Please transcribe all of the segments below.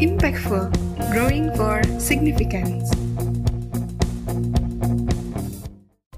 Impactful, growing for significance.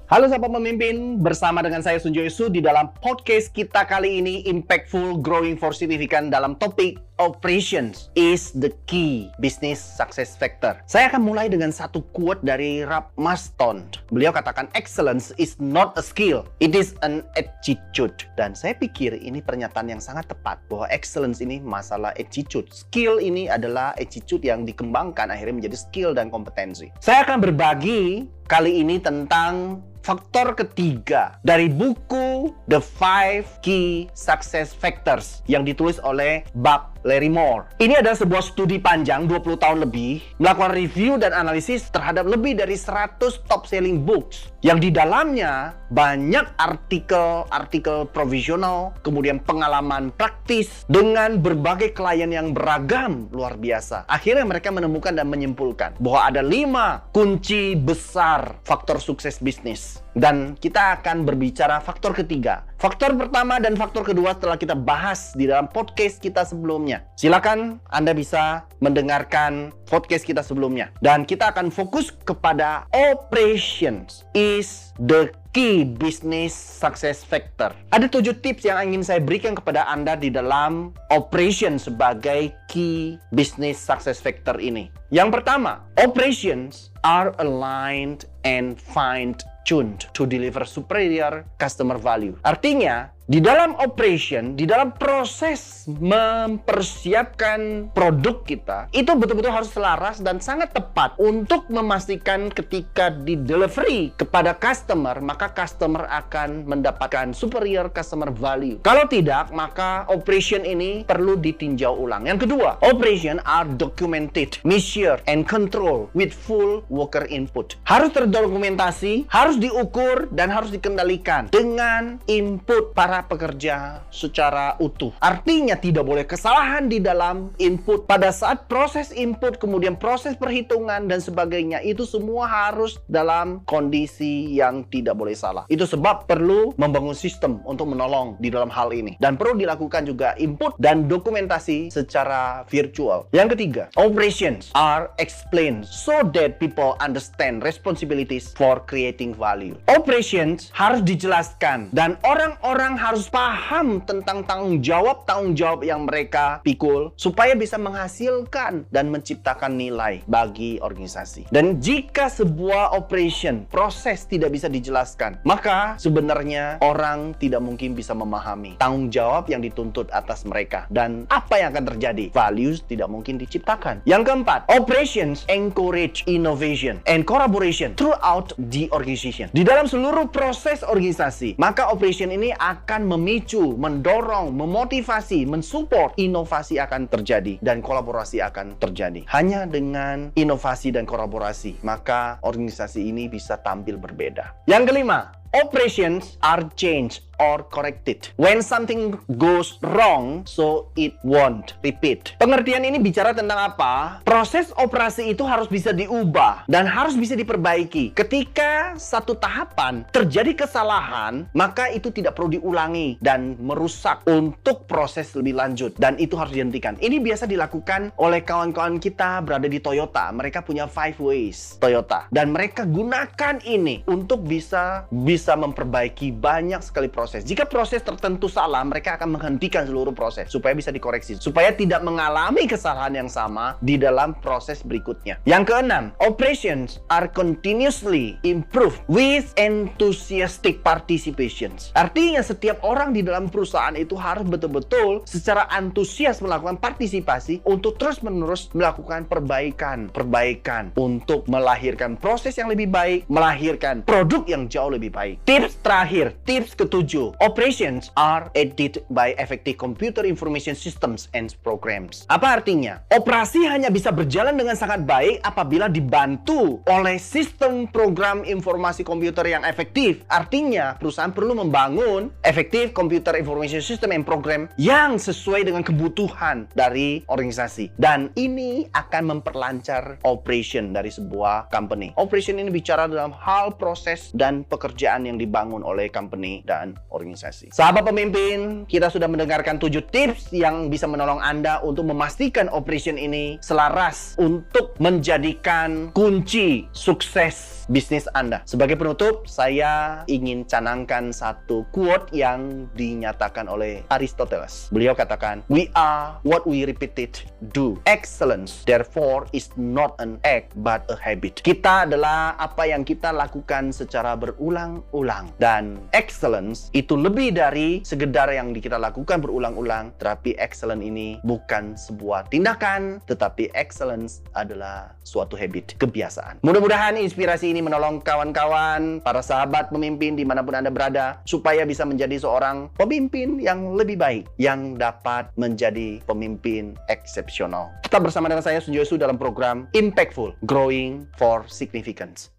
Halo sahabat pemimpin, bersama dengan saya Sunjo Yesu di dalam podcast kita kali ini Impactful Growing for Significant dalam topik Operations is the key business success factor. Saya akan mulai dengan satu quote dari Rap Maston. Beliau katakan excellence is not a skill, it is an attitude. Dan saya pikir ini pernyataan yang sangat tepat bahwa excellence ini masalah attitude. Skill ini adalah attitude yang dikembangkan akhirnya menjadi skill dan kompetensi. Saya akan berbagi kali ini tentang faktor ketiga dari buku The Five Key Success Factors yang ditulis oleh Buck Larry Moore. Ini adalah sebuah studi panjang 20 tahun lebih melakukan review dan analisis terhadap lebih dari 100 top selling books yang di dalamnya banyak artikel-artikel provisional, kemudian pengalaman praktis dengan berbagai klien yang beragam luar biasa. Akhirnya mereka menemukan dan menyimpulkan bahwa ada lima kunci besar faktor sukses bisnis. Dan kita akan berbicara faktor ketiga. Faktor pertama dan faktor kedua telah kita bahas di dalam podcast kita sebelumnya. Silakan Anda bisa mendengarkan podcast kita sebelumnya. Dan kita akan fokus kepada operations is the key business success factor. Ada tujuh tips yang ingin saya berikan kepada Anda di dalam operation sebagai key business success factor ini. Yang pertama, operations are aligned and find tuned to deliver superior customer value. Artinya, di dalam operation, di dalam proses mempersiapkan produk kita, itu betul-betul harus selaras dan sangat tepat untuk memastikan ketika di delivery kepada customer, maka customer akan mendapatkan superior customer value. Kalau tidak, maka operation ini perlu ditinjau ulang. Yang kedua, operation are documented, measured, and control with full worker input. Harus terdokumentasi, harus diukur, dan harus dikendalikan dengan input para para pekerja secara utuh. Artinya tidak boleh kesalahan di dalam input. Pada saat proses input, kemudian proses perhitungan dan sebagainya, itu semua harus dalam kondisi yang tidak boleh salah. Itu sebab perlu membangun sistem untuk menolong di dalam hal ini. Dan perlu dilakukan juga input dan dokumentasi secara virtual. Yang ketiga, operations are explained so that people understand responsibilities for creating value. Operations harus dijelaskan dan orang-orang harus paham tentang tanggung jawab tanggung jawab yang mereka pikul supaya bisa menghasilkan dan menciptakan nilai bagi organisasi. Dan jika sebuah operation proses tidak bisa dijelaskan, maka sebenarnya orang tidak mungkin bisa memahami tanggung jawab yang dituntut atas mereka dan apa yang akan terjadi. Values tidak mungkin diciptakan. Yang keempat, operations encourage innovation and collaboration throughout the organization. Di dalam seluruh proses organisasi, maka operation ini akan akan memicu, mendorong, memotivasi, mensupport inovasi akan terjadi dan kolaborasi akan terjadi. Hanya dengan inovasi dan kolaborasi, maka organisasi ini bisa tampil berbeda. Yang kelima, operations are changed or corrected. When something goes wrong, so it won't repeat. Pengertian ini bicara tentang apa? Proses operasi itu harus bisa diubah dan harus bisa diperbaiki. Ketika satu tahapan terjadi kesalahan, maka itu tidak perlu diulangi dan merusak untuk proses lebih lanjut dan itu harus dihentikan. Ini biasa dilakukan oleh kawan-kawan kita berada di Toyota. Mereka punya five ways Toyota dan mereka gunakan ini untuk bisa bisa memperbaiki banyak sekali proses proses. Jika proses tertentu salah, mereka akan menghentikan seluruh proses supaya bisa dikoreksi, supaya tidak mengalami kesalahan yang sama di dalam proses berikutnya. Yang keenam, operations are continuously improved with enthusiastic participations. Artinya setiap orang di dalam perusahaan itu harus betul-betul secara antusias melakukan partisipasi untuk terus-menerus melakukan perbaikan, perbaikan untuk melahirkan proses yang lebih baik, melahirkan produk yang jauh lebih baik. Tips terakhir, tips ketujuh Operations are aided by effective computer information systems and programs. Apa artinya? Operasi hanya bisa berjalan dengan sangat baik apabila dibantu oleh sistem program informasi komputer yang efektif. Artinya, perusahaan perlu membangun effective computer information system and program yang sesuai dengan kebutuhan dari organisasi. Dan ini akan memperlancar operation dari sebuah company. Operation ini bicara dalam hal proses dan pekerjaan yang dibangun oleh company dan organisasi. Sahabat pemimpin, kita sudah mendengarkan tujuh tips yang bisa menolong Anda untuk memastikan operation ini selaras untuk menjadikan kunci sukses bisnis Anda. Sebagai penutup, saya ingin canangkan satu quote yang dinyatakan oleh Aristoteles. Beliau katakan, "We are what we repeated do. Excellence, therefore, is not an act but a habit." Kita adalah apa yang kita lakukan secara berulang-ulang dan excellence itu lebih dari sekedar yang kita lakukan berulang-ulang, tetapi excellence ini bukan sebuah tindakan, tetapi excellence adalah suatu habit, kebiasaan. Mudah-mudahan inspirasi ini menolong kawan-kawan, para sahabat pemimpin di mana pun Anda berada, supaya bisa menjadi seorang pemimpin yang lebih baik, yang dapat menjadi pemimpin eksepsional. Tetap bersama dengan saya Sunjosu dalam program Impactful, Growing for Significance.